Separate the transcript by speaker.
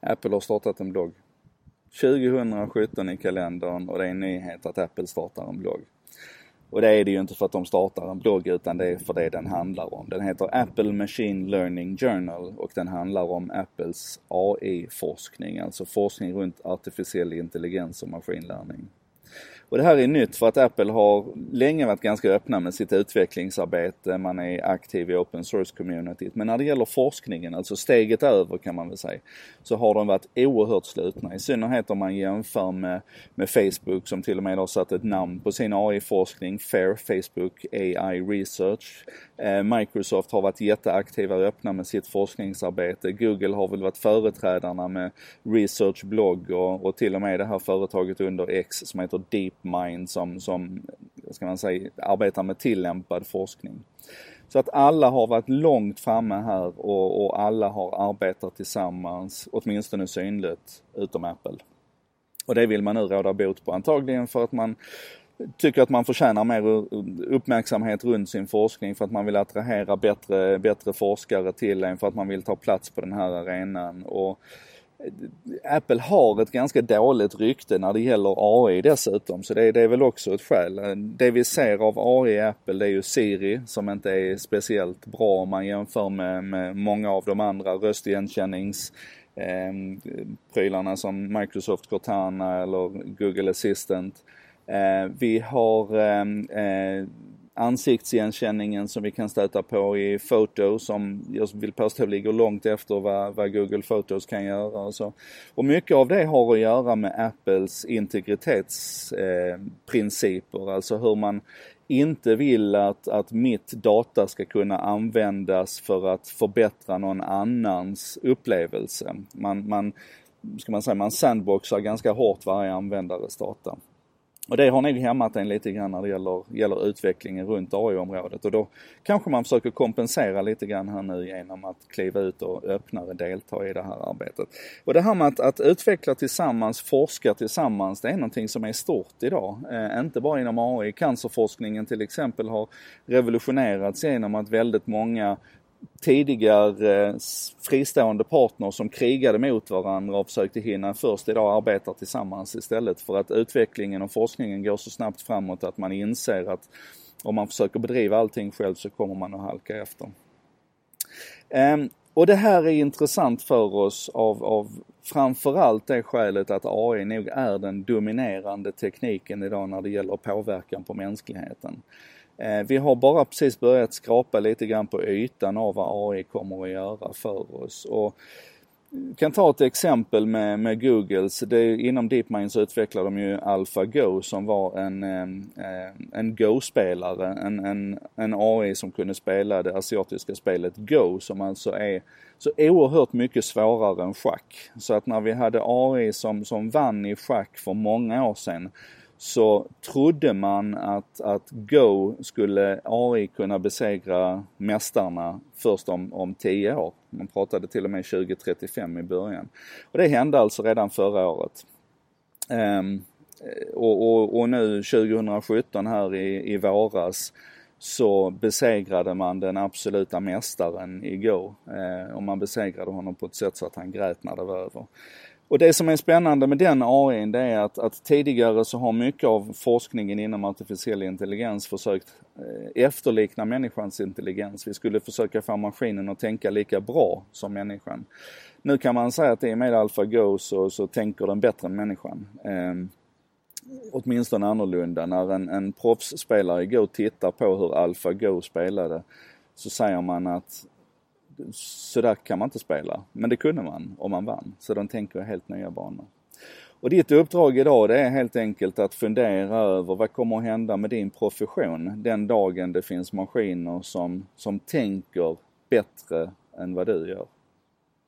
Speaker 1: Apple har startat en blogg. 2017 i kalendern och det är en nyhet att Apple startar en blogg. Och det är det ju inte för att de startar en blogg utan det är för det den handlar om. Den heter Apple Machine Learning Journal och den handlar om Apples AI-forskning, alltså forskning runt artificiell intelligens och maskinlärning. Och det här är nytt för att Apple har länge varit ganska öppna med sitt utvecklingsarbete. Man är aktiv i open source communityt. Men när det gäller forskningen, alltså steget över kan man väl säga, så har de varit oerhört slutna. I synnerhet om man jämför med, med Facebook som till och med har satt ett namn på sin AI-forskning, FAIR, Facebook AI Research. Eh, Microsoft har varit jätteaktiva och öppna med sitt forskningsarbete. Google har väl varit företrädarna med Research Blog och, och till och med det här företaget under X som heter DeepMind som, som ska man säga, arbetar med tillämpad forskning. Så att alla har varit långt framme här och, och alla har arbetat tillsammans, åtminstone synligt, utom Apple. Och det vill man nu råda bot på, antagligen för att man tycker att man förtjänar mer uppmärksamhet runt sin forskning för att man vill attrahera bättre, bättre forskare till en, för att man vill ta plats på den här arenan. Och Apple har ett ganska dåligt rykte när det gäller AI dessutom, så det, det, är väl också ett skäl. Det vi ser av AI i Apple det är ju Siri som inte är speciellt bra om man jämför med, med många av de andra röstigenkännings eh, prylarna som Microsoft Cortana eller Google Assistant. Eh, vi har ehm, eh, ansiktsigenkänningen som vi kan stöta på i Photo som jag vill påstå ligger långt efter vad, vad Google Photos kan göra och så. Och mycket av det har att göra med Apples integritetsprinciper, eh, alltså hur man inte vill att, att mitt data ska kunna användas för att förbättra någon annans upplevelse. Man, man ska man säga, man sandboxar ganska hårt varje användares data. Och det har nog hämmat en lite grann när det gäller, gäller utvecklingen runt AI-området och då kanske man försöker kompensera lite grann här nu genom att kliva ut och öppnare delta i det här arbetet. Och det här med att, att utveckla tillsammans, forska tillsammans, det är någonting som är stort idag. Eh, inte bara inom AI. Cancerforskningen till exempel har revolutionerats genom att väldigt många tidigare eh, fristående partners som krigade mot varandra och försökte hinna först idag arbetar tillsammans istället för att utvecklingen och forskningen går så snabbt framåt att man inser att om man försöker bedriva allting själv så kommer man att halka efter. Ehm, och det här är intressant för oss av, av framförallt det skälet att AI nog är den dominerande tekniken idag när det gäller påverkan på mänskligheten. Eh, vi har bara precis börjat skrapa lite grann på ytan av vad AI kommer att göra för oss. Och kan ta ett exempel med, med Googles. Det, inom DeepMind så utvecklar de ju AlphaGo som var en, en, en Go-spelare, en, en, en AI som kunde spela det asiatiska spelet Go som alltså är så oerhört mycket svårare än schack. Så att när vi hade AI som, som vann i schack för många år sedan så trodde man att, att Go skulle AI kunna besegra mästarna först om, om 10 år. Man pratade till och med 2035 i början. Och det hände alltså redan förra året. Um, och, och, och, nu 2017 här i, i våras så besegrade man den absoluta mästaren i Go. Eh, och man besegrade honom på ett sätt så att han grät när det var över. Och det som är spännande med den AI det är att, att, tidigare så har mycket av forskningen inom artificiell intelligens försökt eh, efterlikna människans intelligens. Vi skulle försöka få maskinen att tänka lika bra som människan. Nu kan man säga att i och med AlphaGo så, så tänker den bättre än människan. Eh, åtminstone annorlunda. När en, en proffsspelare i Go tittar på hur AlphaGo spelade så säger man att så där kan man inte spela. Men det kunde man om man vann. Så de tänker helt nya banor. Och ditt uppdrag idag det är helt enkelt att fundera över vad kommer att hända med din profession den dagen det finns maskiner som, som tänker bättre än vad du gör.